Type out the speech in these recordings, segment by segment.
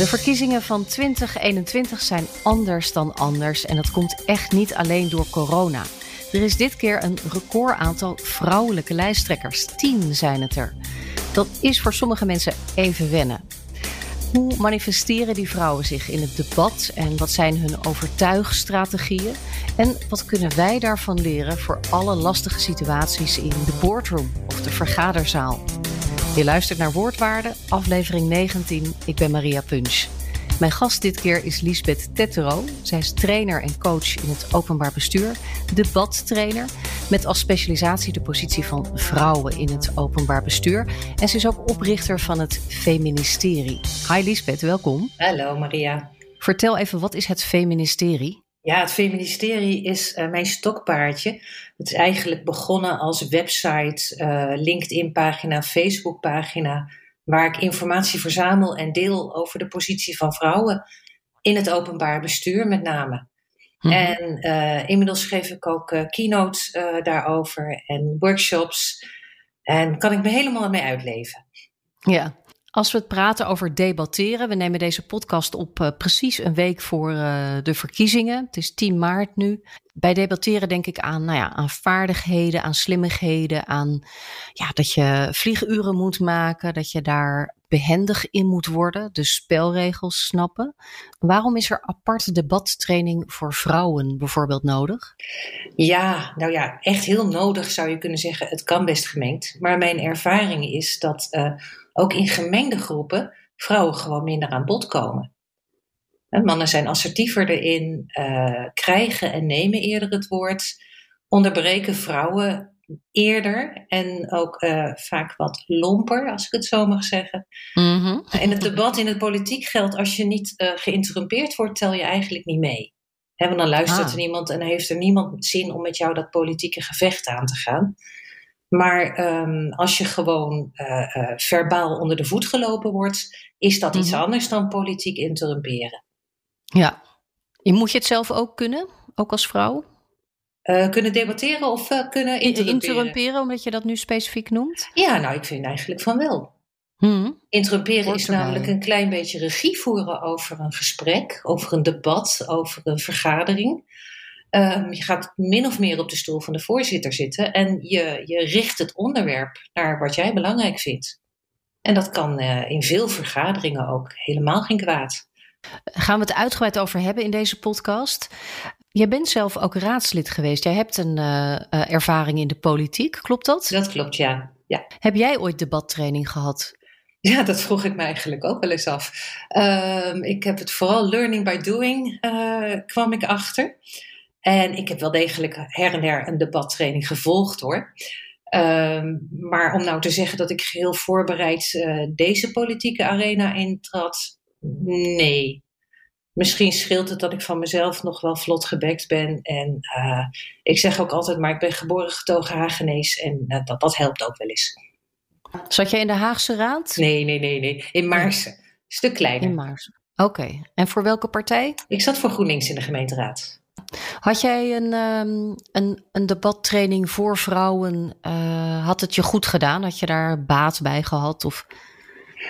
De verkiezingen van 2021 zijn anders dan anders en dat komt echt niet alleen door corona. Er is dit keer een record aantal vrouwelijke lijsttrekkers. Tien zijn het er. Dat is voor sommige mensen even wennen. Hoe manifesteren die vrouwen zich in het debat en wat zijn hun overtuigstrategieën? En wat kunnen wij daarvan leren voor alle lastige situaties in de boardroom of de vergaderzaal? Je luistert naar Woordwaarde, aflevering 19. Ik ben Maria Punch. Mijn gast dit keer is Lisbeth Tettero. Zij is trainer en coach in het openbaar bestuur, debattrainer, met als specialisatie de positie van vrouwen in het openbaar bestuur. En ze is ook oprichter van het Feministerie. Hi Lisbeth, welkom. Hallo Maria. Vertel even, wat is het Feministerie? Ja, het Feministerie is uh, mijn stokpaardje. Het is eigenlijk begonnen als website, uh, LinkedIn-pagina, Facebook-pagina, waar ik informatie verzamel en deel over de positie van vrouwen in het openbaar bestuur met name. Hm. En uh, inmiddels geef ik ook keynotes daarover en workshops. En kan ik me helemaal mee uitleven. Ja, als we het praten over debatteren, we nemen deze podcast op uh, precies een week voor uh, de verkiezingen. Het is 10 maart nu. Bij debatteren denk ik aan, nou ja, aan vaardigheden, aan slimmigheden, aan ja, dat je vlieguren moet maken, dat je daar behendig in moet worden, de spelregels snappen. Waarom is er aparte debattraining voor vrouwen bijvoorbeeld nodig? Ja, nou ja, echt heel nodig zou je kunnen zeggen. Het kan best gemengd. Maar mijn ervaring is dat uh, ook in gemengde groepen vrouwen gewoon minder aan bod komen. Mannen zijn assertiever erin, uh, krijgen en nemen eerder het woord, onderbreken vrouwen eerder en ook uh, vaak wat lomper, als ik het zo mag zeggen. Mm -hmm. In het debat in het politiek geldt, als je niet uh, geïnterrumpeerd wordt, tel je eigenlijk niet mee. He, want dan luistert ah. er niemand en heeft er niemand zin om met jou dat politieke gevecht aan te gaan. Maar um, als je gewoon uh, uh, verbaal onder de voet gelopen wordt, is dat iets mm-hmm. anders dan politiek interrumperen. Ja. En moet je het zelf ook kunnen, ook als vrouw? Uh, kunnen debatteren of kunnen interrumperen? Interrumperen, omdat je dat nu specifiek noemt? Ja, nou, ik vind eigenlijk van wel. Hmm. Interrumperen is namelijk een klein beetje regie voeren over een gesprek, over een debat, over een vergadering. Um, je gaat min of meer op de stoel van de voorzitter zitten en je, je richt het onderwerp naar wat jij belangrijk vindt. En dat kan uh, in veel vergaderingen ook helemaal geen kwaad. Gaan we het uitgebreid over hebben in deze podcast. Jij bent zelf ook raadslid geweest. Jij hebt een uh, uh, ervaring in de politiek, klopt dat? Dat klopt, ja. ja. Heb jij ooit debattraining gehad? Ja, dat vroeg ik me eigenlijk ook wel eens af. Uh, ik heb het vooral learning by doing, kwam ik achter. En ik heb wel degelijk her en der een debattraining gevolgd hoor. Um, maar om nou te zeggen dat ik geheel voorbereid uh, deze politieke arena intrad, nee. Misschien scheelt het dat ik van mezelf nog wel vlot gebekt ben. En uh, ik zeg ook altijd, maar ik ben geboren getogen Hagenees. En uh, dat, dat helpt ook wel eens. Zat jij in de Haagse Raad? Nee, nee, nee, nee. In Maarsen. Een stuk kleiner. In Maarsen. Oké. Okay. En voor welke partij? Ik zat voor GroenLinks in de gemeenteraad. Had jij een, um, een, een debattraining voor vrouwen? Uh, had het je goed gedaan? Had je daar baat bij gehad? Of...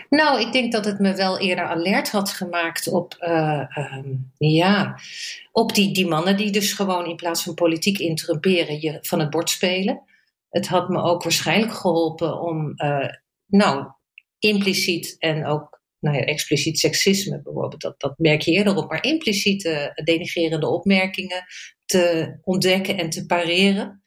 Nou, ik denk dat het me wel eerder alert had gemaakt op, uh, um, ja, op die, die mannen die dus gewoon in plaats van politiek interrumperen je van het bord spelen. Het had me ook waarschijnlijk geholpen om, uh, nou, impliciet en ook nou ja, expliciet seksisme bijvoorbeeld, dat, dat merk je eerder op, maar impliciete denigerende opmerkingen te ontdekken en te pareren.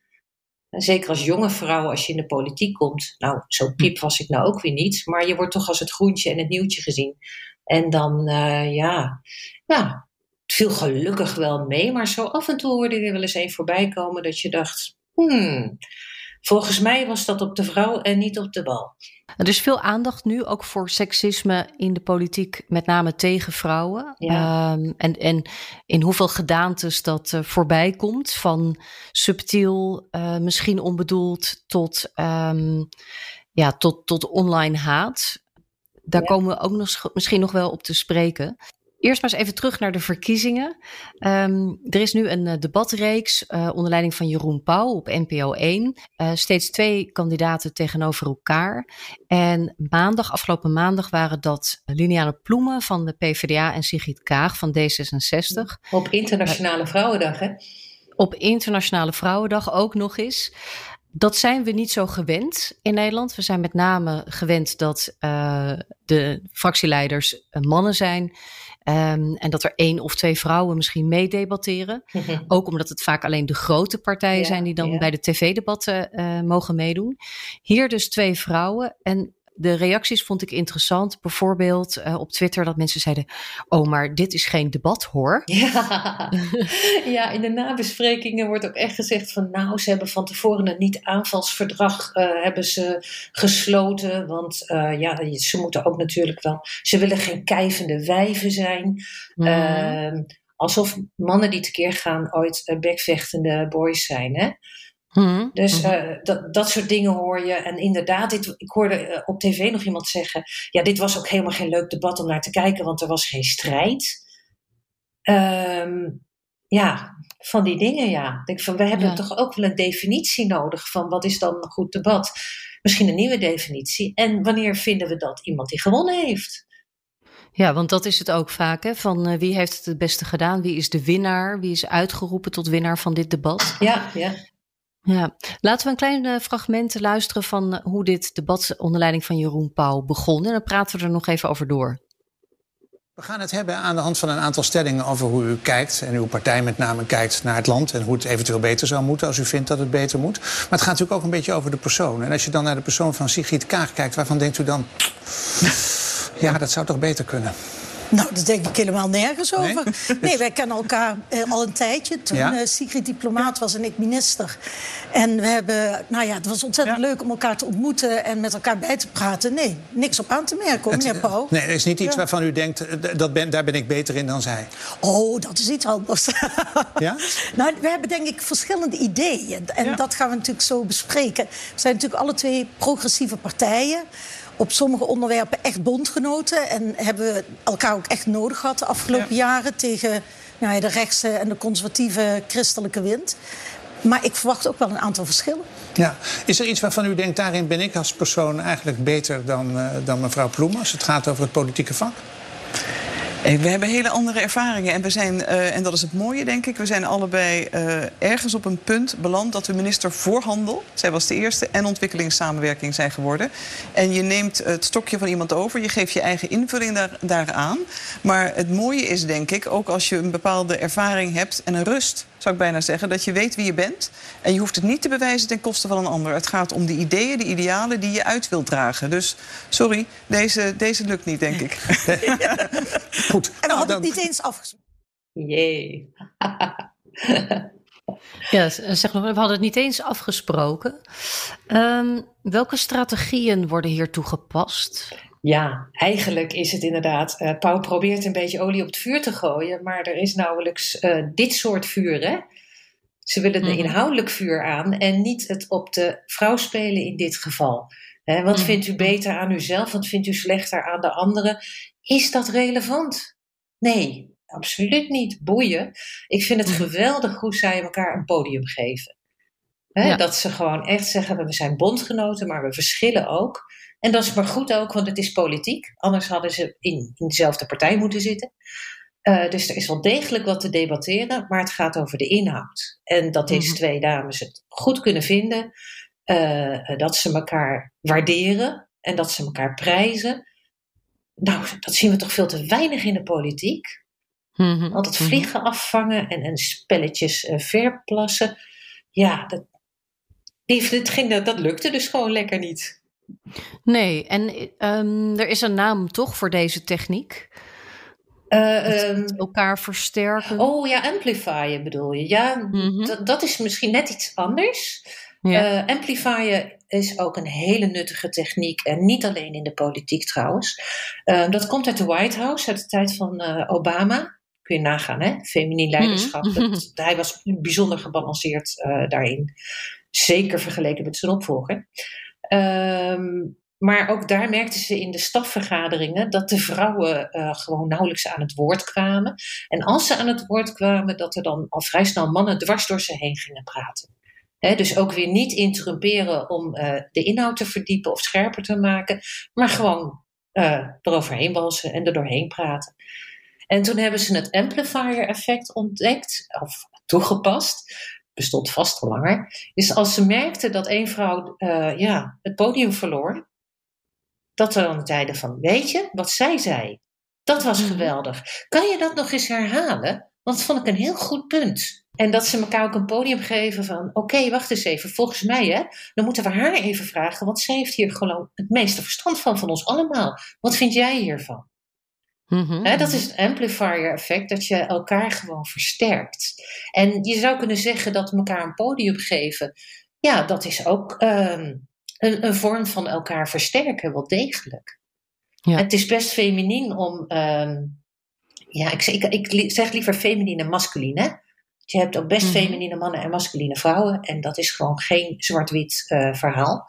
En zeker als jonge vrouw, als je in de politiek komt, nou, zo piep was ik nou ook weer niet, maar je wordt toch als het groentje en het nieuwtje gezien. En dan, uh, ja, ja, het viel gelukkig wel mee, maar zo af en toe hoorde er wel eens een voorbij komen dat je dacht, hmm, Volgens mij was dat op de vrouw en niet op de bal. Er is veel aandacht nu ook voor seksisme in de politiek, met name tegen vrouwen. Ja. Um, en, en in hoeveel gedaantes dat uh, voorbij komt, van subtiel, uh, misschien onbedoeld, tot, um, ja, tot, tot online haat. Daar ja. komen we ook nog, misschien nog wel op te spreken. Eerst maar eens even terug naar de verkiezingen. Um, er is nu een uh, debatreeks uh, onder leiding van Jeroen Pauw op NPO 1. Uh, steeds twee kandidaten tegenover elkaar. En maandag, afgelopen maandag, waren dat Liliane Ploemen van de PvdA en Sigrid Kaag van D66. Op Internationale Vrouwendag, hè? Op Internationale Vrouwendag ook nog eens. Dat zijn we niet zo gewend in Nederland. We zijn met name gewend dat de fractieleiders mannen zijn. Um, en dat er één of twee vrouwen misschien meedebatteren. Ook omdat het vaak alleen de grote partijen ja, zijn die dan ja. bij de tv-debatten uh, mogen meedoen. Hier dus twee vrouwen. En de reacties vond ik interessant. Bijvoorbeeld uh, op Twitter dat mensen zeiden: Oh, maar dit is geen debat hoor. Ja. ja, in de nabesprekingen wordt ook echt gezegd: van nou, ze hebben van tevoren een niet-aanvalsverdrag uh, hebben ze gesloten. Want uh, ja, ze moeten ook natuurlijk wel. Ze willen geen kijvende wijven zijn. Mm. alsof mannen die tekeer gaan ooit bekvechtende boys zijn. Hè? Mm-hmm. Dus uh, dat, dat soort dingen hoor je. En inderdaad, dit, ik hoorde uh, op tv nog iemand zeggen: Ja, dit was ook helemaal geen leuk debat om naar te kijken, want er was geen strijd. Um, ja, van die dingen, ja. Ik denk van, we hebben ja. toch ook wel een definitie nodig van wat is dan een goed debat. Misschien een nieuwe definitie. En wanneer vinden we dat iemand die gewonnen heeft? Ja, want dat is het ook vaak, hè? Van uh, wie heeft het het beste gedaan? Wie is de winnaar? Wie is uitgeroepen tot winnaar van dit debat? Ja, ja. Ja, laten we een klein uh, fragment luisteren van uh, hoe dit debat onder leiding van Jeroen Pauw begon. En dan praten we er nog even over door. We gaan het hebben aan de hand van een aantal stellingen over hoe u kijkt. En uw partij met name kijkt naar het land. En hoe het eventueel beter zou moeten als u vindt dat het beter moet. Maar het gaat natuurlijk ook een beetje over de persoon. En als je dan naar de persoon van Sigrid Kaag kijkt, waarvan denkt u dan. Ja, dat zou toch beter kunnen? Nou, dat denk ik helemaal nergens over. Nee, nee wij kennen elkaar eh, al een tijdje. Toen ja? uh, Sigrid diplomaat was en ik minister. En we hebben, nou ja, het was ontzettend ja. leuk om elkaar te ontmoeten en met elkaar bij te praten. Nee, niks op aan te merken hoor, meneer Pauw. Nee, er is niet iets ja. waarvan u denkt, dat ben, daar ben ik beter in dan zij. Oh, dat is iets anders. ja? Nou, we hebben denk ik verschillende ideeën. En dat gaan we natuurlijk zo bespreken. We zijn natuurlijk alle twee progressieve partijen op sommige onderwerpen echt bondgenoten. En hebben we elkaar ook echt nodig gehad de afgelopen ja. jaren tegen nou ja, de rechtse en de conservatieve christelijke wind. Maar ik verwacht ook wel een aantal verschillen. Ja. Is er iets waarvan u denkt, daarin ben ik als persoon eigenlijk beter dan, uh, dan mevrouw Ploem als het gaat over het politieke vak? We hebben hele andere ervaringen. En we zijn, uh, en dat is het mooie, denk ik, we zijn allebei uh, ergens op een punt beland dat we minister voor handel, zij was de eerste, en ontwikkelingssamenwerking zijn geworden. En je neemt het stokje van iemand over, je geeft je eigen invulling daar, daaraan. Maar het mooie is, denk ik, ook als je een bepaalde ervaring hebt en een rust zou ik bijna zeggen, dat je weet wie je bent. En je hoeft het niet te bewijzen ten koste van een ander. Het gaat om de ideeën, de idealen die je uit wilt dragen. Dus sorry, deze, deze lukt niet, denk ik. Goed. En we nou, hadden dan... het niet eens afgesproken. Jee. Ja, zeg nog, we hadden het niet eens afgesproken. Um, welke strategieën worden hier toegepast? Ja, eigenlijk is het inderdaad. Uh, Pauw probeert een beetje olie op het vuur te gooien, maar er is nauwelijks uh, dit soort vuur. Hè? Ze willen een mm inhoudelijk vuur aan en niet het op de vrouw spelen in dit geval. Hè, wat mm -hmm. vindt u beter aan uzelf? Wat vindt u slechter aan de anderen? Is dat relevant? Nee, absoluut niet. Boeien. Ik vind het Mhm. geweldig hoe zij elkaar een podium geven. Hè, Ja. Dat ze gewoon echt zeggen: we zijn bondgenoten, maar we verschillen ook. En dat is maar goed ook, want het is politiek. Anders hadden ze in, in dezelfde partij moeten zitten. Uh, dus er is wel degelijk wat te debatteren, maar het gaat over de inhoud. En dat is Mhm. twee dames het goed kunnen vinden, uh, dat ze elkaar waarderen en dat ze elkaar prijzen. Nou, dat zien we toch veel te weinig in de politiek. Mhm. Altijd Mhm. vliegen afvangen en, en spelletjes uh, verplassen. Ja, dat, die, dat, ging, dat, dat lukte dus gewoon lekker niet. Nee, en um, er is een naam toch voor deze techniek? Uh, um, elkaar versterken. Oh ja, amplifyen bedoel je. Ja, Mhm. dat- dat is misschien net iets anders. Ja. amplifyen is ook een hele nuttige techniek. En niet alleen in de politiek trouwens. dat komt uit de White House, uit de tijd van Obama. Kun je nagaan, hè? Feminien leiderschap. Mm. Dat, hij was bijzonder gebalanceerd daarin. Zeker vergeleken met zijn opvolger. Ehm, maar ook daar merkten ze in de stafvergaderingen dat de vrouwen uh, gewoon nauwelijks aan het woord kwamen. En als ze aan het woord kwamen, dat er dan al vrij snel mannen dwars door ze heen gingen praten. dus ook weer niet interrumperen om uh, de inhoud te verdiepen of scherper te maken, maar gewoon uh, eroverheen walsen en er doorheen praten. En toen hebben ze het amplifier effect ontdekt, of toegepast bestond vast al langer, is als ze merkten dat één vrouw uh, ja, het podium verloor, dat er dan zeiden van, weet je, wat zij zei, dat was mhm. geweldig. Kan je dat nog eens herhalen? Want dat vond ik een heel goed punt. En dat ze elkaar ook een podium geven van, oké, wacht eens even, volgens mij hè, dan moeten we haar even vragen, want zij heeft hier gewoon het meeste verstand van, van ons allemaal. Wat vind jij hiervan? Mm dat is het amplifier effect, dat je elkaar gewoon versterkt. En je zou kunnen zeggen dat elkaar een podium geven, ja, dat is ook ehm, een, een, vorm van elkaar versterken, wel degelijk. Ja. Het is best feminien om, ehm, ja, ik, ik, ik, zeg liever feminine en masculine. Je hebt ook best mm feminine mannen en masculine vrouwen. En dat is gewoon geen zwart-wit uh, verhaal.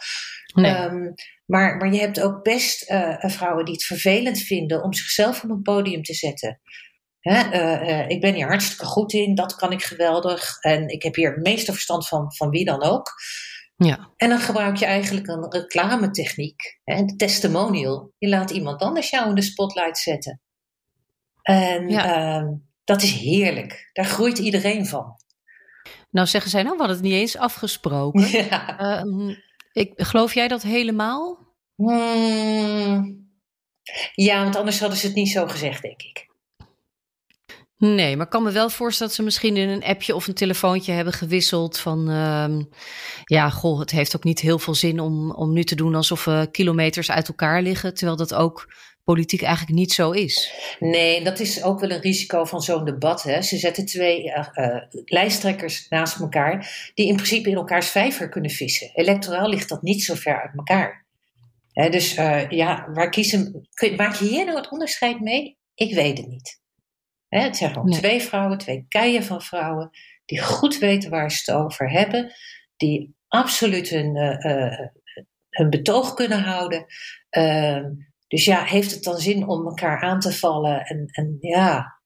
Nee. Ehm, maar, maar je hebt ook best uh, vrouwen die het vervelend vinden om zichzelf op een podium te zetten. Hè, uh, ik ben hier hartstikke goed in, dat kan ik geweldig. En ik heb hier het meeste verstand van, van wie dan ook. Ja. En dan gebruik je eigenlijk een reclametechniek, hè, een testimonial. Je laat iemand anders jou in de spotlight zetten. En ja. uh, dat is heerlijk. Daar groeit iedereen van. Nou zeggen zij, nou, we hadden het niet eens afgesproken. Ja. Uh, ik, geloof jij dat helemaal? Hmm. Ja, want anders hadden ze het niet zo gezegd, denk ik. Nee, maar ik kan me wel voorstellen dat ze misschien in een appje of een telefoontje hebben gewisseld van, uh, ja, goh, het heeft ook niet heel veel zin om, om nu te doen alsof we kilometers uit elkaar liggen, terwijl dat ook politiek eigenlijk niet zo is. Nee, dat is ook wel een risico van zo'n debat. Hè. Ze zetten twee uh, lijsttrekkers naast elkaar, die in principe in elkaars vijver kunnen vissen. Electoraal ligt dat niet zo ver uit elkaar. Hè, dus ja, waar kiezen. Maak je hier nou het onderscheid mee? Ik weet het niet. Hè, het zijn gewoon twee vrouwen, twee keien van vrouwen, die goed weten waar ze het over hebben, die absoluut hun, hun betoog kunnen houden. Ehm, dus ja, heeft het dan zin om elkaar aan te vallen? En, en ja,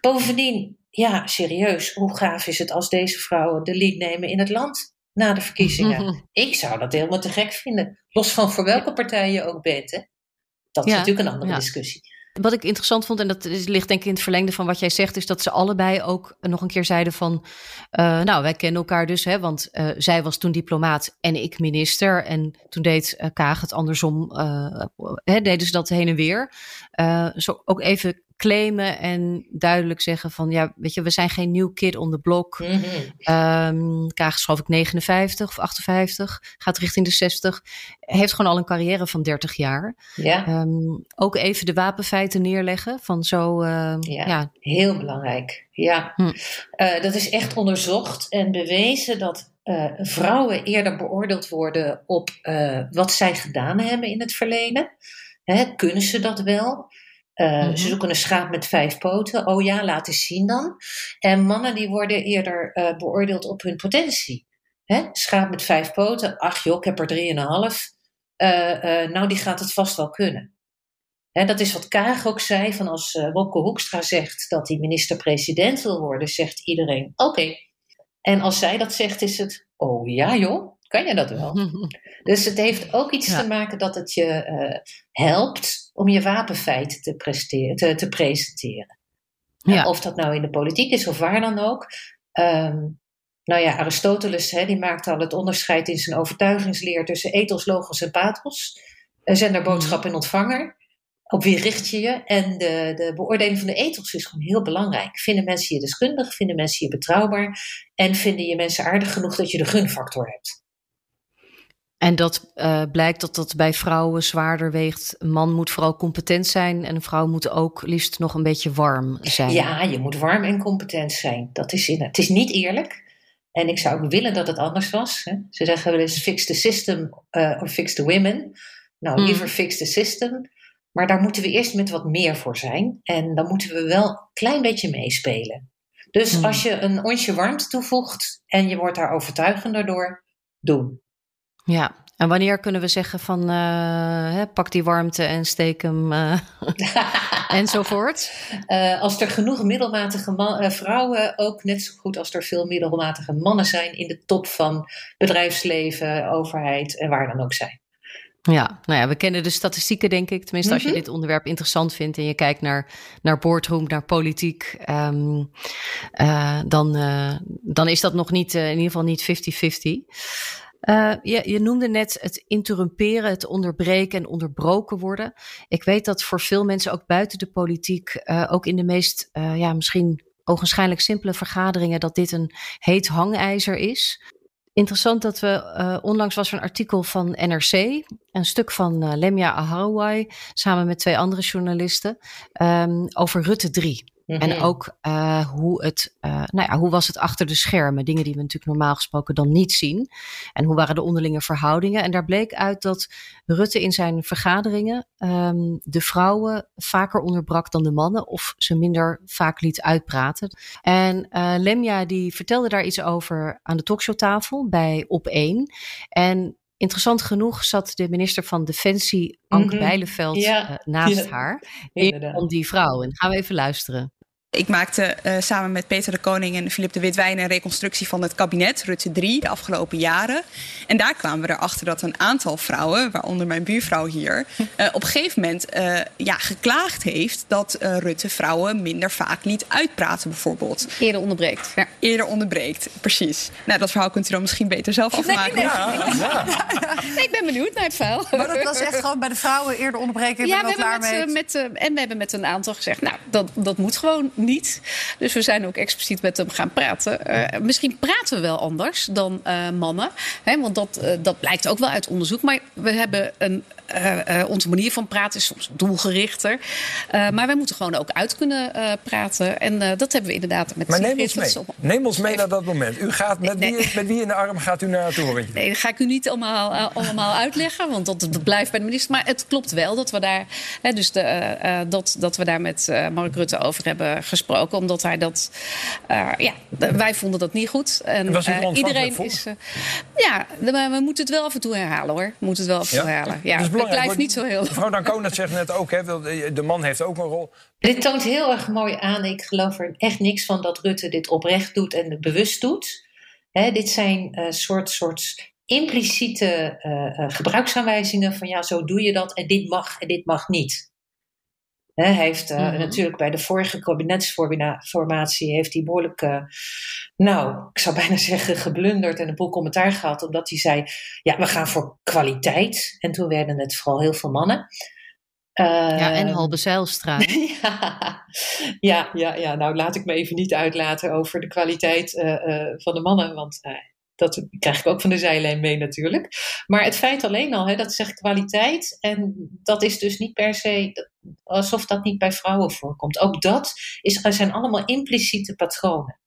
bovendien, ja, serieus, hoe gaaf is het als deze vrouwen de lead nemen in het land na de verkiezingen? Ik zou dat helemaal te gek vinden. Los van voor welke partij je ook bent. Hè? Dat is natuurlijk een andere discussie. Wat ik interessant vond, en dat ligt denk ik in het verlengde van wat jij zegt, is dat ze allebei ook nog een keer zeiden van, uh, nou, wij kennen elkaar dus, hè, want uh, zij was toen diplomaat en ik minister. En toen deed uh, Kaag het andersom, hè, deden ze dat heen en weer. zo ook even claimen en duidelijk zeggen van ja, weet je, we zijn geen nieuw kid on the block. Mm -hmm. Kaag is ik 59 of 58, gaat richting de 60. Heeft gewoon al een carrière van 30 jaar. Ja. Um, ook even de wapenfeiten neerleggen van zo. Uh, ja, ja, heel belangrijk. Ja, hm. uh, dat is echt onderzocht en bewezen dat uh, vrouwen eerder beoordeeld worden op wat zij gedaan hebben in het verleden. Hè, kunnen ze dat wel? Uh, Ze zoeken een schaap met vijf poten. Oh ja, laat eens zien dan. En mannen die worden eerder uh, beoordeeld op hun potentie. Hè? Schaap met vijf poten. Ach joh, ik heb er drieënhalf. Uh, nou, die gaat het vast wel kunnen. Hè, dat is wat Kaag ook zei. Van als Wopke Hoekstra zegt dat hij minister-president wil worden, zegt iedereen oké. En als zij dat zegt, is het oh ja joh, kan je dat wel? dus het heeft ook iets te maken dat het je helpt om je wapenfeit te, te, te presenteren. Ja. Of dat nou in de politiek is of waar dan ook. Um, nou ja, Aristoteles hè, die maakte al het onderscheid in zijn overtuigingsleer tussen ethos, logos en pathos. Zender, mhm. boodschap en ontvanger. Op wie richt je je? En de, de beoordeling van de ethos is gewoon heel belangrijk. Vinden mensen je deskundig? Vinden mensen je betrouwbaar? En vinden je mensen aardig genoeg dat je de gunfactor hebt? En dat uh, blijkt dat dat bij vrouwen zwaarder weegt. Een man moet vooral competent zijn en een vrouw moet ook liefst nog een beetje warm zijn. Ja, je moet warm en competent zijn. Dat is in, het is niet eerlijk. En ik zou ook willen dat het anders was. Hè. Ze zeggen wel eens fix the system uh, of fix the women. Nou, Mm. liever fix the system. Maar daar moeten we eerst met wat meer voor zijn. En dan moeten we wel een klein beetje meespelen. Dus Mm. als je een onsje warmte toevoegt en je wordt daar overtuigender door, doen. Ja, en wanneer kunnen we zeggen van eh, hè, pak die warmte en steek hem eh, enzovoort? Eh, als er genoeg middelmatige ma- vrouwen, ook net zo goed als er veel middelmatige mannen zijn in de top van bedrijfsleven, overheid en waar dan ook zijn. Ja, nou ja, we kennen de statistieken, denk ik. Tenminste, als je Mhm. dit onderwerp interessant vindt en je kijkt naar, naar boardroom, naar politiek, ehm, eh, dan, dan is dat nog niet, in ieder geval niet 50-50. Eh, je, je noemde net het interrumperen, het onderbreken en onderbroken worden. Ik weet dat voor veel mensen, ook buiten de politiek, eh, ook in de meest, eh, ja, misschien ogenschijnlijk simpele vergaderingen, dat dit een heet hangijzer is. Interessant dat we, onlangs was er een artikel van NRC, een stuk van Lemia Aharouai, samen met twee andere journalisten, ehm, over Rutte 3. En Mhm. ook eh, hoe, het, eh, nou ja, hoe was het achter de schermen? Dingen die we natuurlijk normaal gesproken dan niet zien. En hoe waren de onderlinge verhoudingen? En daar bleek uit dat Rutte in zijn vergaderingen ehm, de vrouwen vaker onderbrak dan de mannen. Of ze minder vaak liet uitpraten. En eh, Lemja die vertelde daar iets over aan de talkshowtafel bij Op1. En interessant genoeg zat de minister van Defensie, Anke Mhm. Bijleveld, Ja. eh, naast Ja. haar. Inderdaad. Om die vrouw. En gaan we even luisteren. Ik maakte eh, samen met Peter de Koning en Philip de Witwijn een reconstructie van het kabinet Rutte 3 de afgelopen jaren. En daar kwamen we erachter dat een aantal vrouwen, waaronder mijn buurvrouw hier, eh, op een gegeven moment eh, ja, geklaagd heeft dat eh, Rutte vrouwen minder vaak liet uitpraten, bijvoorbeeld. Eerder onderbreekt. Ja. Eerder onderbreekt, precies. Nou, dat verhaal kunt u dan misschien beter zelf afmaken. Nee, ik ben benieuwd naar het verhaal. Maar dat was echt gewoon bij de vrouwen eerder onderbreken. Ja, we hebben klaar met, mee. met, eh, en we hebben met een aantal gezegd, nou, dat, dat moet gewoon niet. Dus we zijn ook expliciet met hem gaan praten. Eh, misschien praten we wel anders dan eh, mannen. Hè, want dat, eh, dat blijkt ook wel uit onderzoek. Maar we hebben een, onze manier van praten is soms doelgerichter. Maar wij moeten gewoon ook uit kunnen praten. En dat hebben we inderdaad met Maar neem ons mee. Neem ons mee naar dat moment. U gaat met, Nee. wie, met wie in de arm gaat u naar het torentje? Nee, dat ga ik u niet allemaal, allemaal uitleggen, want dat, dat blijft bij de minister. Maar het klopt wel dat we daar, hè, dus de, dat, dat we daar met Mark Rutte over hebben gesproken. Omdat hij dat, eh, ja, wij vonden dat niet goed. En Was er eh, iedereen voor? is, eh, ja, maar we moeten het wel af en toe herhalen hoor. We moeten het wel af en toe herhalen. Ja, Dat is het belangrijk, blijft want niet zo heel. Mevrouw Dancona zegt net ook, hè, de man heeft ook een rol. Dit toont heel erg mooi aan. Ik geloof er echt niks van dat Rutte dit oprecht doet en bewust doet. Hè, dit zijn eh, soort, soort impliciete eh, eh, gebruiksaanwijzingen van ja, zo doe je dat en dit mag en dit mag niet. Hij heeft eh, Mhm. natuurlijk bij de vorige kabinetsformatie heeft hij behoorlijk, eh, nou, ik zou bijna zeggen geblunderd en een boel commentaar gehad, omdat hij zei, ja, we gaan voor kwaliteit. En toen werden het vooral heel veel mannen. Ja, en Ehm, Halbe Zijlstra. ja, ja, ja, ja, nou laat ik me even niet uitlaten over de kwaliteit eh, van de mannen, want dat krijg ik ook van de zijlijn mee natuurlijk. Maar het feit alleen al, hè, dat zegt kwaliteit en dat is dus niet per se alsof dat niet bij vrouwen voorkomt. Ook dat is, zijn allemaal impliciete patronen.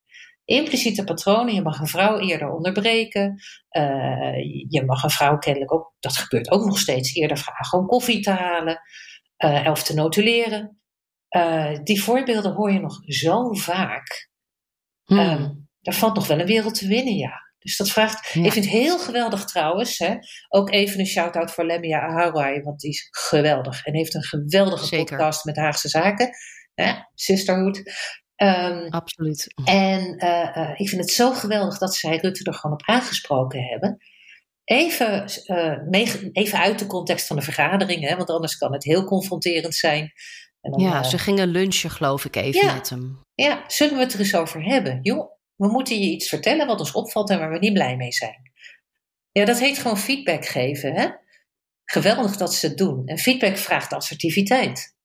Impliciete patronen, je mag een vrouw eerder onderbreken. eh, je mag een vrouw kennelijk ook, dat gebeurt ook nog steeds, eerder vragen om koffie te halen eh, of te notuleren. Eh, die voorbeelden hoor je nog zo vaak. Hmm. Ehm, daar valt nog wel een wereld te winnen, ja. Dus dat vraagt. Ja. Ik vind het heel geweldig trouwens. Hè, ook even een shout-out voor Lemia Aharouai, want die is geweldig. En heeft een geweldige Zeker. podcast met Haagse Zaken. Hè, Sisterhood. Ehm, Absoluut. en eh, eh, ik vind het zo geweldig dat zij Rutte er gewoon op aangesproken hebben. Even, eh, mee- even uit de context van de vergadering, hè, want anders kan het heel confronterend zijn. En dan, Ja, ze gingen lunchen, geloof ik, even Ja. met hem. ja, zullen we het er eens over hebben? Joh, we moeten je iets vertellen wat ons opvalt en waar we niet blij mee zijn. Ja, dat heet gewoon feedback geven, hè? Geweldig dat ze het doen. En feedback vraagt assertiviteit.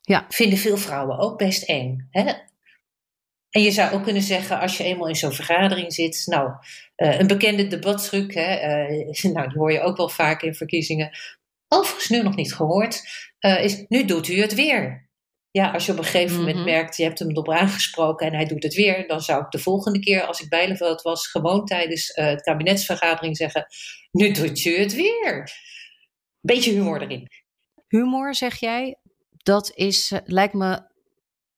Ja. Vinden veel vrouwen ook best eng, hè? En je zou ook kunnen zeggen, als je eenmaal in zo'n vergadering zit, nou, eh, een bekende debattruc, hè, eh, nou, die hoor je ook wel vaak in verkiezingen, overigens nu nog niet gehoord, eh, is nu doet u het weer. Ja, als je op een gegeven moment Mhm. merkt, je hebt hem erop aangesproken en hij doet het weer, dan zou ik de volgende keer, als ik Bijleveld was, gewoon tijdens eh, het kabinetsvergadering zeggen: Nu doet je het weer. Beetje humor erin. Humor, zeg jij, dat is, eh, lijkt me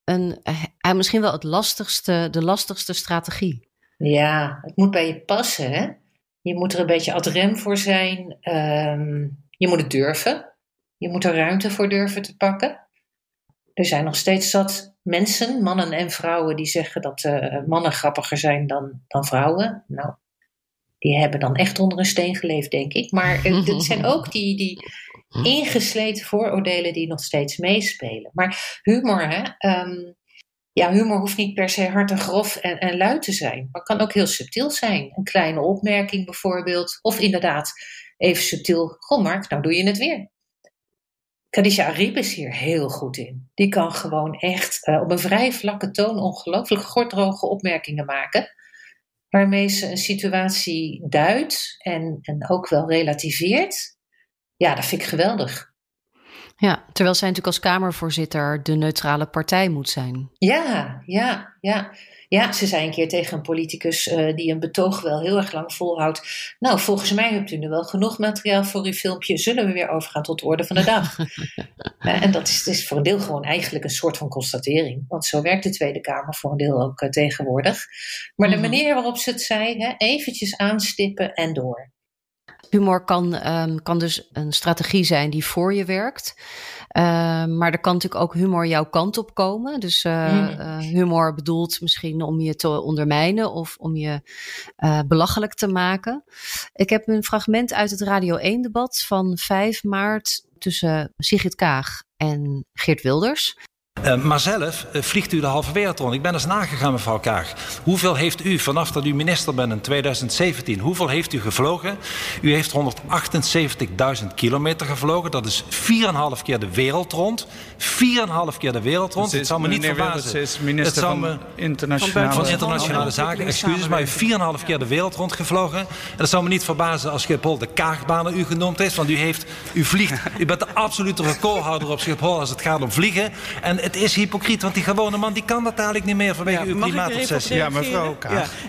een, eh, misschien wel het lastigste, de lastigste strategie. Ja, het moet bij je passen, hè? Je moet er een beetje ad rem voor zijn. Ehm, je moet het durven. Je moet er ruimte voor durven te pakken. Er zijn nog steeds zat mensen, mannen en vrouwen, die zeggen dat eh, mannen grappiger zijn dan, dan vrouwen. Nou, die hebben dan echt onder een steen geleefd, denk ik. Maar het zijn ook die, die ingesleten vooroordelen die nog steeds meespelen. Maar humor, hè? ehm, ja, humor hoeft niet per se hard en grof en, en luid te zijn. Maar kan ook heel subtiel zijn. Een kleine opmerking bijvoorbeeld. Of inderdaad, even subtiel. Goh Mark, nou doe je het weer. Khadija Arib is hier heel goed in. Die kan gewoon echt eh, op een vrij vlakke toon ongelooflijk gorddroge opmerkingen maken. Waarmee ze een situatie duidt en, en ook wel relativeert. Ja, dat vind ik geweldig. Ja, terwijl zij natuurlijk als Kamervoorzitter de neutrale partij moet zijn. Ja, ja, ja. Ja, ze zei een keer tegen een politicus eh, die een betoog wel heel erg lang volhoudt. Nou, volgens mij hebt u nu wel genoeg materiaal voor uw filmpje. Zullen we weer overgaan tot de orde van de dag? Eh, en dat is, is voor een deel gewoon eigenlijk een soort van constatering. Want zo werkt de Tweede Kamer voor een deel ook eh, tegenwoordig. Maar de Mhm. manier waarop ze het zei, hè, eventjes aanstippen en door. Humor kan, ehm, kan dus een strategie zijn die voor je werkt. Ehm, maar er kan natuurlijk ook humor jouw kant op komen. Dus eh, Mm. eh, humor bedoeld misschien om je te ondermijnen of om je eh, belachelijk te maken. Ik heb een fragment uit het Radio 1-debat van 5 maart tussen Sigrid Kaag en Geert Wilders. Uh, maar zelf uh, vliegt u de halve wereld rond. Ik ben eens nagegaan, mevrouw Kaag. Hoeveel heeft u vanaf dat u minister bent in 2017, hoeveel heeft u gevlogen? U heeft 178.000 kilometer gevlogen. Dat is 4,5 keer de wereld rond. 4,5 keer de wereld rond. Het zou me niet verbazen. Wilders is minister Het van internationale, van internationale zaken. Excuses, maar u heeft 4,5 keer de wereld rond gevlogen. En het zou me niet verbazen als Schiphol de Kaagbanen u genoemd heeft. Want u, heeft, u vliegt. U bent de absolute recordhouder op Schiphol als het gaat om vliegen. En het is hypocriet, want die gewone man die kan dat eigenlijk niet meer vanwege uw klimaatobsessie. Ja,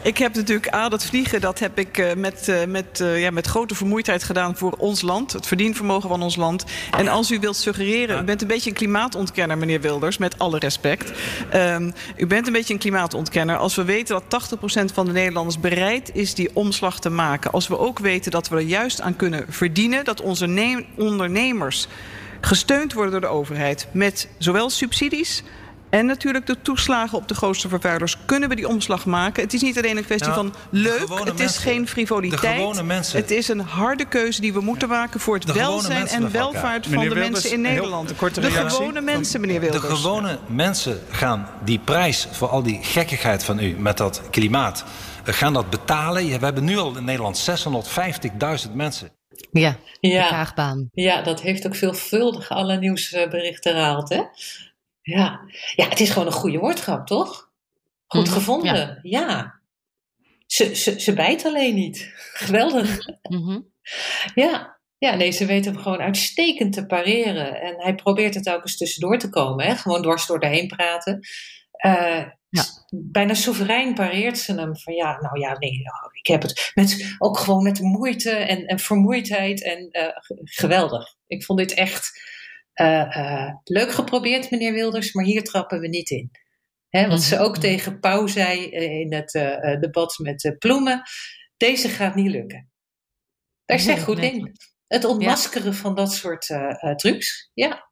ik heb natuurlijk A, dat vliegen, dat heb ik eh, met, eh, met, eh, ja, met grote vermoeidheid gedaan voor ons land. Het verdienvermogen van ons land. En als u wilt suggereren, u bent een beetje een klimaatontkenner, meneer Wilders, met alle respect. Ehm, u bent een beetje een klimaatontkenner. Als we weten dat 80% van de Nederlanders bereid is die omslag te maken. Als we ook weten dat we er juist aan kunnen verdienen. Dat onze ne- ondernemers gesteund worden door de overheid met zowel subsidies en natuurlijk de toeslagen op de grootste vervuilers. Kunnen we die omslag maken? Het is niet alleen een kwestie Ja, van leuk. Het is mensen- geen de frivoliteit. gewone mensen. Het is een harde keuze die we moeten maken voor het welzijn en welvaart van de mensen in heel Nederland. korte De reactie. gewone mensen, meneer Wilders. De gewone mensen gaan die prijs voor al die gekkigheid van u met dat klimaat, eh, gaan dat betalen. We hebben nu al in Nederland 650.000 mensen. Ja, Ja. de Kaagbaan. Ja, dat heeft ook veelvuldig alle nieuwsberichten gehaald, hè? Ja. ja, het is gewoon een goede woordgrap, toch? Goed Mhm, gevonden, ja. Ze, ze, ze bijt alleen niet. Geweldig. Mhm. Ja. ja, nee, ze weet hem gewoon uitstekend te pareren. En hij probeert het ook eens tussendoor te komen, hè? gewoon dwars door heen praten. Eh, Bijna soeverein pareert ze hem van ja, nou ja, nee, nou, ik heb het met, ook gewoon met moeite en, en vermoeidheid en eh, geweldig. Ik vond dit echt eh, eh, leuk geprobeerd, meneer Wilders, maar hier trappen we niet in. Hè, wat ze ook tegen Pauw zei in het debat met eh, Ploemen, deze gaat niet lukken. Daar Nee, goed in. Het ontmaskeren van dat soort trucs, ja.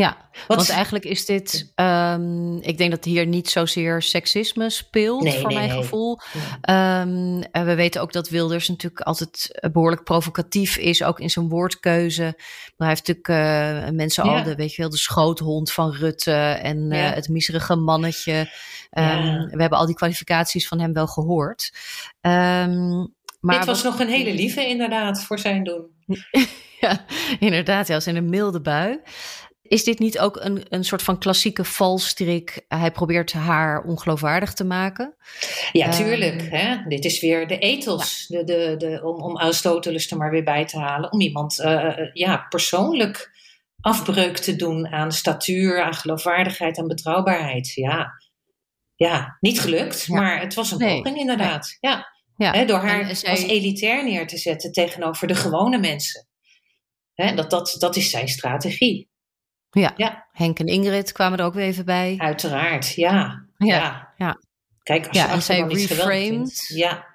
Ja, Wat- want eigenlijk is dit. ehm, ik denk dat hier niet zozeer seksisme speelt, Nee, voor nee, mijn nee. gevoel. Ehm, en we weten ook dat Wilders natuurlijk altijd eh, behoorlijk provocatief is, ook in zijn woordkeuze. Maar hij heeft natuurlijk eh, mensen al, de, weet je wel, de schoothond van Rutte en eh, het miserige mannetje. Ehm, Ja. We hebben al die kwalificaties van hem wel gehoord. Maar Dit was nog een hele lieve inderdaad voor zijn doen. ja, inderdaad, ja, als in een milde bui. Is dit niet ook een, een soort van klassieke valstrik? Hij probeert haar ongeloofwaardig te maken. Ja, Ehm, tuurlijk. Hè? Dit is weer de ethos. De, de, de, om, om Aristoteles er maar weer bij te halen. Om iemand eh, ja, persoonlijk afbreuk te doen aan statuur, aan geloofwaardigheid, aan betrouwbaarheid. Ja, ja niet gelukt, maar het was een Nee. poging inderdaad. Ja. Ja. Hè, door haar zij- als elitair neer te zetten tegenover de gewone mensen. Hè, dat, dat, dat is zijn strategie. Ja. Ja. Henk en Ingrid kwamen er ook weer even bij. Uiteraard, ja. Ja, ja. Kijk, als Ja, je en zij reframed. Ja.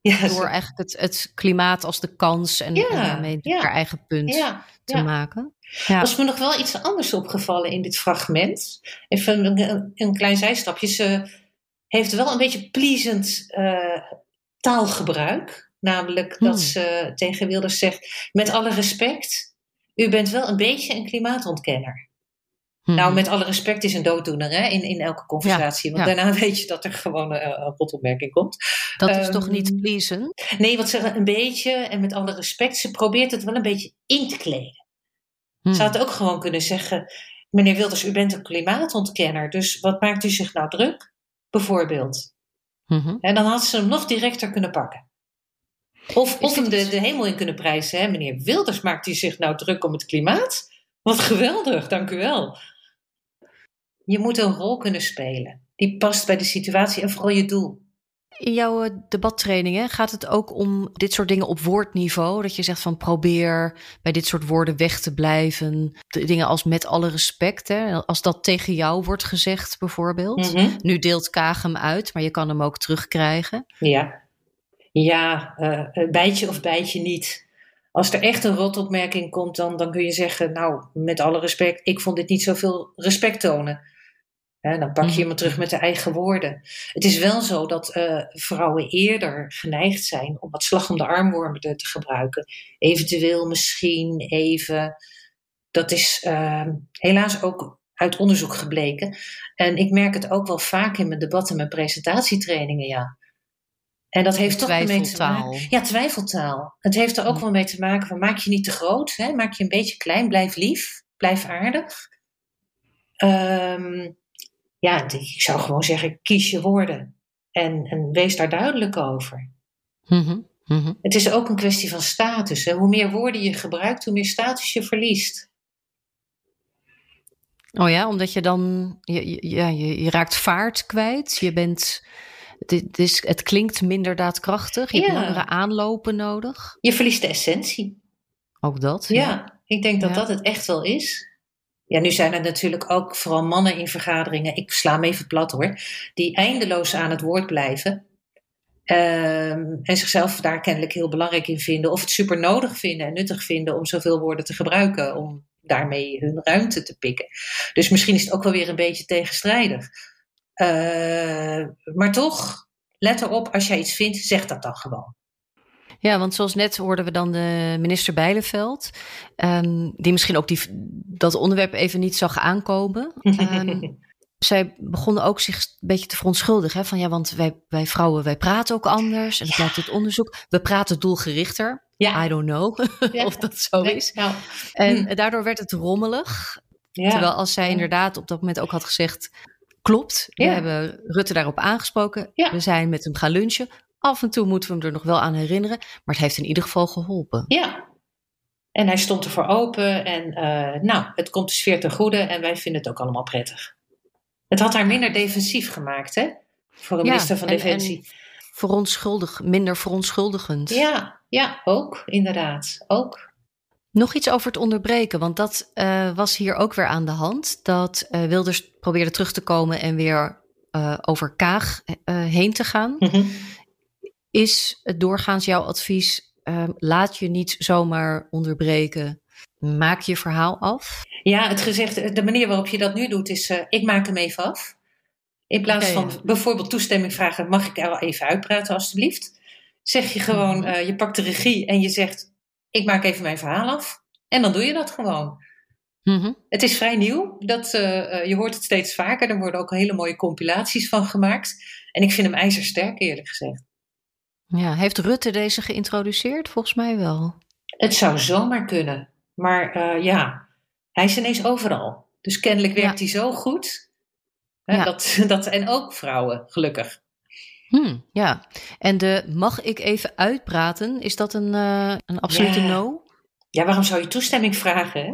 Ja, Door eigenlijk het, het klimaat als de kans en, daarmee haar eigen punt te maken. Ja. was me nog wel iets anders opgevallen in dit fragment. Even een, een, een klein zijstapje. Ze heeft wel een beetje pleasant eh, taalgebruik. Namelijk Hmm. dat ze tegen Wilders zegt: met alle respect, u bent wel een beetje een klimaatontkenner. Mhm. Nou, met alle respect is een dooddoener hè, in, in elke conversatie. Ja, want ja. daarna weet je dat er gewoon eh, een rotopmerking komt. Dat is Ehm, toch niet pleasen? Nee, wat ze een beetje, en met alle respect, ze probeert het wel een beetje in te kleden. Hmm. Ze had ook gewoon kunnen zeggen: Meneer Wilders, u bent een klimaatontkenner, dus wat maakt u zich nou druk? Bijvoorbeeld. Mhm. En dan had ze hem nog directer kunnen pakken. Of, of hem de, de hemel in kunnen prijzen. Hè? Meneer Wilders, maakt u zich nou druk om het klimaat? Wat geweldig, dank u wel. Je moet een rol kunnen spelen. Die past bij de situatie en vooral je doel. In jouw eh, debattrainingen gaat het ook om dit soort dingen op woordniveau? Dat je zegt van probeer bij dit soort woorden weg te blijven. De dingen als met alle respect. Hè? Als dat tegen jou wordt gezegd bijvoorbeeld. Mhm. Nu deelt Kaag hem uit, maar je kan hem ook terugkrijgen. Ja, ja eh, bijtje of bijtje niet. Als er echt een rotopmerking komt, dan, dan kun je zeggen: Nou, met alle respect, ik vond dit niet zoveel respect tonen. Hè, dan pak je Mhm. hem terug met de eigen woorden. Het is wel zo dat eh, vrouwen eerder geneigd zijn om wat slag om de armwormen te, te gebruiken. Eventueel misschien even. Dat is eh, helaas ook uit onderzoek gebleken. En ik merk het ook wel vaak in mijn debatten en mijn presentatietrainingen, ja. En dat heeft toch ermee te maken. Ja, twijfeltaal. Het heeft er ook wel mee te maken van maak je niet te groot, hè? maak je een beetje klein, blijf lief, blijf aardig. Ehm, ja, ik zou gewoon zeggen, kies je woorden en, en wees daar duidelijk over. Mhm, mhm. Het is ook een kwestie van status. Hè? Hoe meer woorden je gebruikt, hoe meer status je verliest. Oh ja, omdat je dan, je- ja, je, je raakt vaart kwijt. Je bent, het, is- het, klinkt minder daadkrachtig. Je hebt langere aanlopen nodig. Je verliest de essentie. Ook dat. Ja, ik denk dat Ja. dat het echt wel is. Ja, nu zijn er natuurlijk ook vooral mannen in vergaderingen, ik sla hem even plat hoor, die eindeloos aan het woord blijven. ehm, en zichzelf daar kennelijk heel belangrijk in vinden, of het super nodig vinden en nuttig vinden om zoveel woorden te gebruiken, om daarmee hun ruimte te pikken. Dus misschien is het ook wel weer een beetje tegenstrijdig. Eh, maar toch, let erop, als jij iets vindt, zeg dat dan gewoon. Ja, want zoals net hoorden we dan de minister Bijleveld, ehm, die misschien ook die, dat onderwerp even niet zag aankomen. Ehm, zij begonnen ook zich een beetje te verontschuldigen. Hè? Van ja, want wij, wij vrouwen, wij praten ook anders. En dat blijkt uit onderzoek. We praten doelgerichter. Ja. I don't know Ja. of dat zo is. nou, En hm. daardoor werd het rommelig. Ja. Terwijl als zij inderdaad op dat moment ook had gezegd... klopt, we Ja. hebben Rutte daarop aangesproken. Ja. We zijn met hem gaan lunchen. Af en toe moeten we hem er nog wel aan herinneren. Maar het heeft in ieder geval geholpen. Ja. En hij stond ervoor open en eh, nou, het komt de sfeer ten goede en wij vinden het ook allemaal prettig. Het had haar minder defensief gemaakt, hè? Voor een Ja, minister van en- Defensie. en verontschuldig, minder verontschuldigend. Ja, ja, ook, inderdaad. Ook. Nog iets over het onderbreken, want dat eh, was hier ook weer aan de hand. Dat eh, Wilders probeerde terug te komen en weer eh, over Kaag heen te gaan. Mhm. Is het doorgaans jouw advies, eh, laat je niet zomaar onderbreken. Maak je verhaal af. Ja, het gezegd, de manier waarop je dat nu doet is, ik maak hem even af. In plaats van ja. bijvoorbeeld toestemming vragen, mag ik er wel even uitpraten alstublieft? Zeg je gewoon, Mhm. je pakt de regie en je zegt, ik maak even mijn verhaal af. En dan doe je dat gewoon. Mhm. Het is vrij nieuw. Dat, eh, eh, je hoort het steeds vaker. Er worden ook hele mooie compilaties van gemaakt. En ik vind hem ijzersterk, eerlijk gezegd. Ja, heeft Rutte deze geïntroduceerd? Volgens mij wel. Het zou zomaar kunnen. Maar eh, ja, hij is ineens overal. Dus kennelijk werkt hij zo goed. Hè, Ja. dat, dat, en ook vrouwen, gelukkig. Hmm, ja, en de mag ik even uitpraten? Is dat een, eh, een absolute Ja. no? Ja, waarom zou je toestemming vragen? Hè?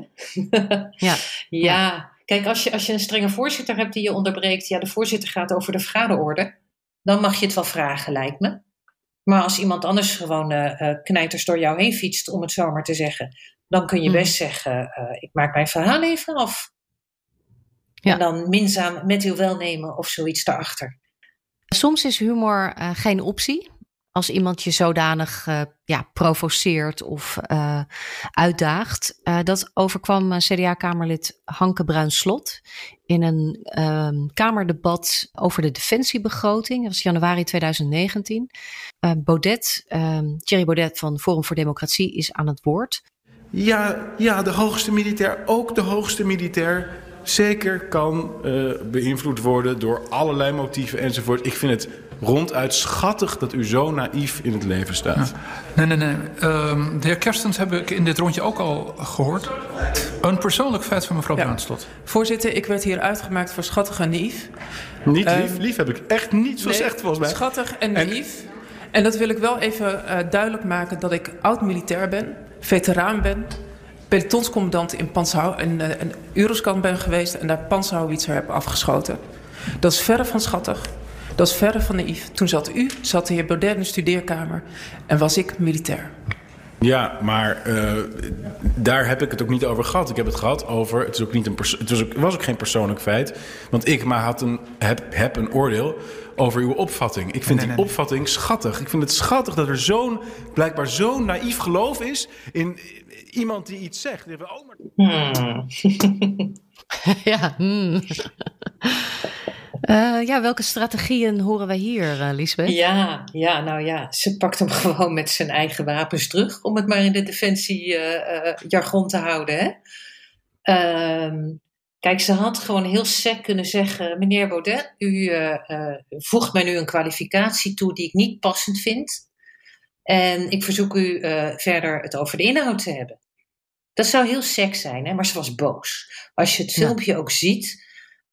Ja. ja, kijk, als je, als je een strenge voorzitter hebt die je onderbreekt, ja, de voorzitter gaat over de vergaderorde, dan mag je het wel vragen, lijkt me. Maar als iemand anders gewoon uh, knijters door jou heen fietst, om het zo maar te zeggen, dan kun je Mhm. best zeggen: uh, Ik maak mijn verhaal even af. Ja. En dan minzaam met uw welnemen of zoiets daarachter. Soms is humor uh, geen optie. Als iemand je zodanig uh, ja, provoceert of uh, uitdaagt. dat overkwam CDA-Kamerlid Hanke Bruin-Slot in een um, Kamerdebat over de defensiebegroting. Dat was januari 2019. Baudet, um, Thierry Baudet van Forum voor Democratie is aan het woord. Ja, ja, de hoogste militair, ook de hoogste militair, zeker kan uh, beïnvloed worden door allerlei motieven enzovoort. Ik vind het ronduit schattig dat u zo naïef in het leven staat. Ja. Nee, nee, nee. Um, de heer Kerstens heb ik in dit rondje ook al gehoord. Een persoonlijk feit van mevrouw ja. Voorzitter, ik werd hier uitgemaakt voor schattig en naïef. Niet lief, um, lief heb ik echt niet gezegd nee, volgens mij. Schattig en naïef. En, en dat wil ik wel even uh, duidelijk maken dat ik oud-militair ben, veteraan ben, pelotonscommandant in Panzerhau en uh, een Euroscan ben geweest en daar Panzerhauwitzer heb afgeschoten. Dat is verre van schattig. Dat is verre van naïef. Toen zat u, zat de heer Baudet in de studeerkamer en was ik militair. Ja, maar uh, daar heb ik het ook niet over gehad. Ik heb het gehad over. Het, is ook niet een het was, ook, was ook geen persoonlijk feit. Want ik maar had een, heb, heb een oordeel over uw opvatting. Ik vind nee, nee, die nee. opvatting schattig. Ik vind het schattig dat er zo'n, blijkbaar zo'n naïef geloof is in, iemand die iets zegt. Die heeft, oh, maar... hmm. ja, hmm. Uh, ja, welke strategieën horen wij hier, uh, Lisbeth? Ja, ja, nou ja, ze pakt hem gewoon met zijn eigen wapens terug, om het maar in de defensiejargon uh, te houden. Hè? Um, kijk, ze had gewoon heel sec kunnen zeggen: Meneer Baudet, u voegt mij nu een kwalificatie toe die ik niet passend vind. En ik verzoek u verder het over de inhoud te hebben. Dat zou heel sec zijn, hè? maar ze was boos. Als je het filmpje ja. ook ziet.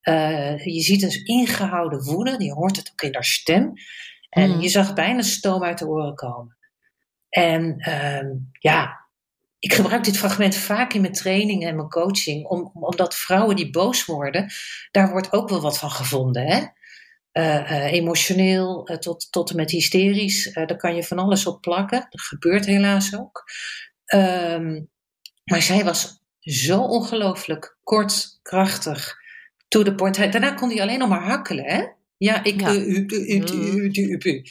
Uh, je ziet een ingehouden woede, je hoort het ook in haar stem. En mm. je zag bijna stoom uit de oren komen. En uh, ja, ik gebruik dit fragment vaak in mijn trainingen en mijn coaching, om, omdat vrouwen die boos worden, daar wordt ook wel wat van gevonden. Hè? Uh, emotioneel tot, tot en met hysterisch, daar kan je van alles op plakken. Dat gebeurt helaas ook. Um, maar zij was zo ongelooflijk kort, krachtig to the point. Daarna kon hij alleen nog maar hakkelen, hè? Ja, ik, ja. Uh, u, u, u, u,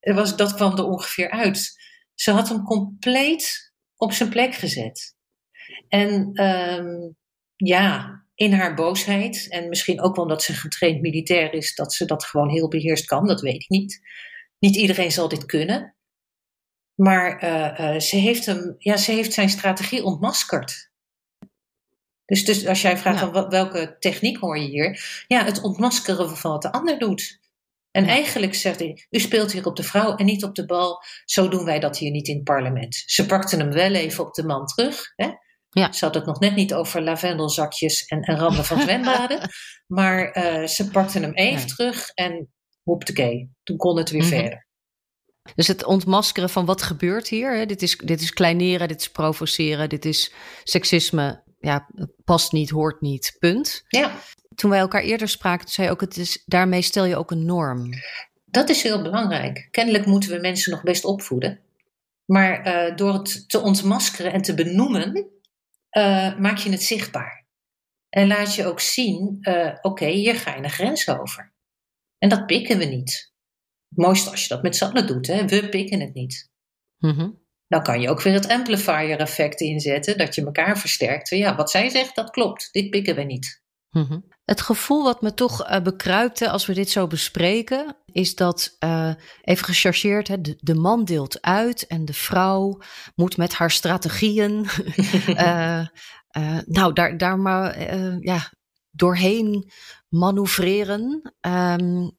u, was, dat kwam er ongeveer uit. Ze had hem compleet op zijn plek gezet. En um, ja, in haar boosheid, en misschien ook omdat ze getraind militair is, dat ze dat gewoon heel beheerst kan, dat weet ik niet. Niet iedereen zal dit kunnen. Maar uh, uh, ze, heeft hem, ja, ze heeft zijn strategie ontmaskerd. Dus, dus als jij vraagt ja. van welke techniek hoor je hier? Ja, het ontmaskeren van wat de ander doet. En ja. eigenlijk zegt hij, u speelt hier op de vrouw en niet op de bal. Zo doen wij dat hier niet in het parlement. Ze pakten hem wel even op de man terug. Hè? Ja. Ze had het nog net niet over lavendelzakjes en, en randen van zwembaden. maar uh, ze pakten hem even terug en hoeptekee. Toen kon het weer mm -hmm. verder. Dus het ontmaskeren van wat gebeurt hier. Hè? Dit, is, dit is kleineren, dit is provoceren, dit is seksisme. Ja, past niet, hoort niet, punt. Ja. Toen wij elkaar eerder spraken, zei je ook, het is, daarmee stel je ook een norm. Dat is heel belangrijk. Kennelijk moeten we mensen nog best opvoeden. Maar uh, door het te ontmaskeren en te benoemen, uh, maak je het zichtbaar. En laat je ook zien, uh, oké, okay, hier ga je een grens over. En dat pikken we niet. Het mooiste als je dat met z'n allen doet, hè? we pikken het niet. Mm -hmm. Dan kan je ook weer het amplifier-effect inzetten, dat je elkaar versterkt. Ja, wat zij zegt, dat klopt. Dit pikken we niet. Mm -hmm. Het gevoel wat me toch uh, bekruipte als we dit zo bespreken, is dat, uh, even gechargeerd, hè, de, de, man deelt uit en de vrouw moet met haar strategieën, uh, nou, daar, daar maar ja, doorheen manoeuvreren. Um,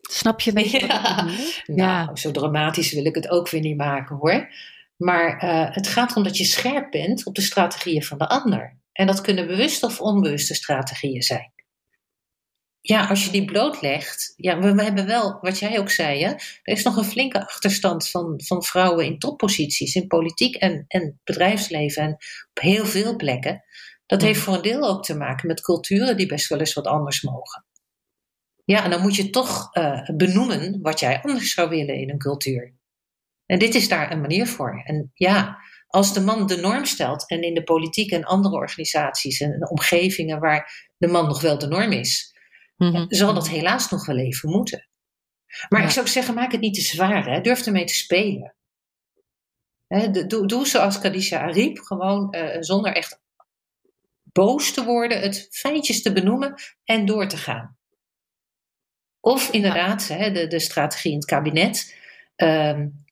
Snap je een beetje? Ja. Nou, ja. zo dramatisch wil ik het ook weer niet maken hoor. Maar het gaat erom dat je scherp bent op de strategieën van de ander. En dat kunnen bewuste of onbewuste strategieën zijn. Ja, als je die blootlegt, ja, we, hebben wel, wat jij ook zei, hè, er is nog een flinke achterstand van, van vrouwen in topposities, in politiek en, en bedrijfsleven en op heel veel plekken. Dat heeft voor een deel ook te maken met culturen die best wel eens wat anders mogen. Ja, en dan moet je toch uh, benoemen wat jij anders zou willen in een cultuur. En dit is daar een manier voor. En ja, als de man de norm stelt en in de politiek en andere organisaties en omgevingen waar de man nog wel de norm is, mm-hmm. zal dat helaas nog wel even moeten. Maar ja. ik zou zeggen, maak het niet te zwaar. Hè? Durf ermee te spelen. Hè, doe, doe zoals Kadisha Ariep, gewoon uh, zonder echt boos te worden, het feitjes te benoemen en door te gaan. Of inderdaad, hè, de, de strategie in het kabinet. Um,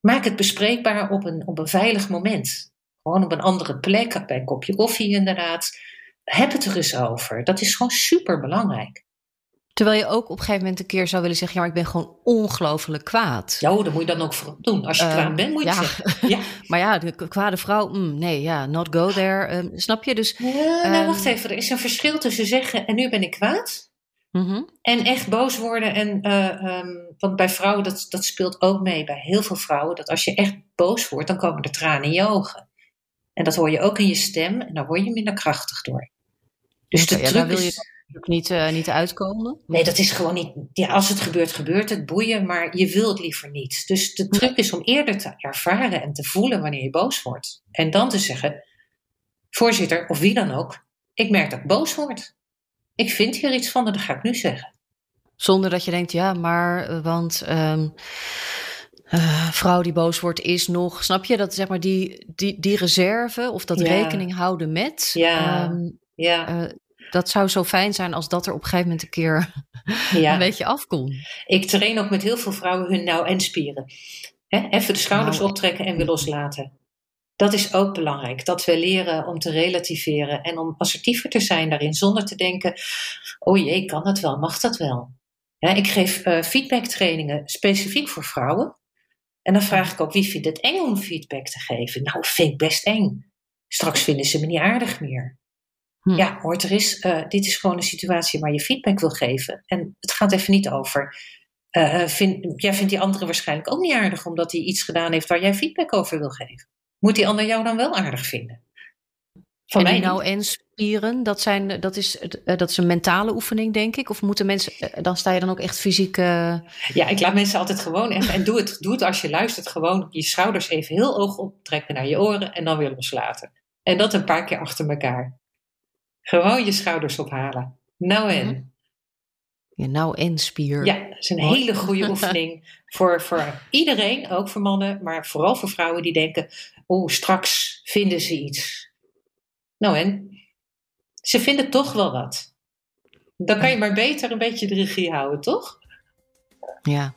maak het bespreekbaar op een, op een veilig moment. Gewoon op een andere plek, bij een kopje koffie inderdaad. Heb het er eens over. Dat is gewoon super belangrijk. Terwijl je ook op een gegeven moment een keer zou willen zeggen: Ja, maar ik ben gewoon ongelooflijk kwaad. Ja, dat moet je dan ook voor doen. Als je uh, kwaad bent, moet je ja. zeggen. Ja. maar ja, de kwade vrouw, mm, nee, ja, not go there. Um, snap je? Dus, ja, nou, um, wacht even. Er is een verschil tussen zeggen: En nu ben ik kwaad. Mm-hmm. En echt boos worden. En, uh, um, want bij vrouwen, dat, dat speelt ook mee bij heel veel vrouwen. Dat als je echt boos wordt, dan komen er tranen in je ogen. En dat hoor je ook in je stem. En dan word je minder krachtig door. Dus okay, de ja, wil je ook niet, uh, niet uitkomen? Nee, dat is gewoon niet. Ja, als het gebeurt, gebeurt het. Boeien, maar je wil het liever niet. Dus de truc is om eerder te ervaren en te voelen wanneer je boos wordt. En dan te zeggen: Voorzitter, of wie dan ook, ik merk dat ik boos word. Ik vind hier iets van, dat ga ik nu zeggen. Zonder dat je denkt, ja, maar, want um, uh, vrouw die boos wordt is nog, snap je dat zeg maar die, die, die reserve of dat ja. rekening houden met? Ja. Um, ja. Uh, dat zou zo fijn zijn als dat er op een gegeven moment een keer ja. een beetje afkomt. Ik train ook met heel veel vrouwen hun nou en spieren. He, even de schouders nou. optrekken en weer loslaten. Dat is ook belangrijk. Dat we leren om te relativeren en om assertiever te zijn daarin, zonder te denken: oh jee, kan het wel, mag dat wel? Ja, ik geef uh, feedbacktrainingen specifiek voor vrouwen. En dan vraag ik ook: wie vindt het eng om feedback te geven? Nou, vind ik best eng. Straks vinden ze me niet aardig meer. Hm. Ja, hoort er is, uh, dit is gewoon een situatie waar je feedback wil geven. En het gaat even niet over. Uh, vind, jij vindt die andere waarschijnlijk ook niet aardig omdat hij iets gedaan heeft waar jij feedback over wil geven moet die ander jou dan wel aardig vinden. Van en die nou en spieren, dat, zijn, dat, is, dat is een mentale oefening, denk ik? Of moeten mensen, dan sta je dan ook echt fysiek... Uh... Ja, ik laat mensen altijd gewoon echt, en doe het, doe het als je luistert, gewoon je schouders even heel hoog optrekken naar je oren en dan weer loslaten. En dat een paar keer achter elkaar. Gewoon je schouders ophalen. Nou en. Mhm. Ja, nou en spier. Ja, dat is een Mooi. hele goede oefening voor, voor iedereen, ook voor mannen, maar vooral voor vrouwen die denken: oeh, straks vinden ze iets. Nou en? Ze vinden toch wel wat. Dan kan je maar beter een beetje de regie houden, toch? Ja.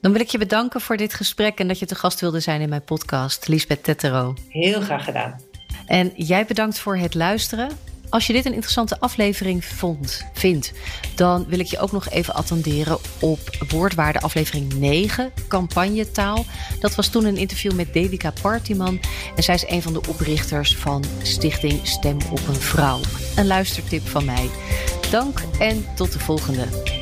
Dan wil ik je bedanken voor dit gesprek en dat je te gast wilde zijn in mijn podcast, Lisbeth Tettero. Heel graag gedaan. En jij bedankt voor het luisteren. Als je dit een interessante aflevering vond, vindt, dan wil ik je ook nog even attenderen op woordwaarde aflevering 9, campagnetaal. Dat was toen een interview met Devika Partiman en zij is een van de oprichters van Stichting Stem op een Vrouw. Een luistertip van mij. Dank en tot de volgende.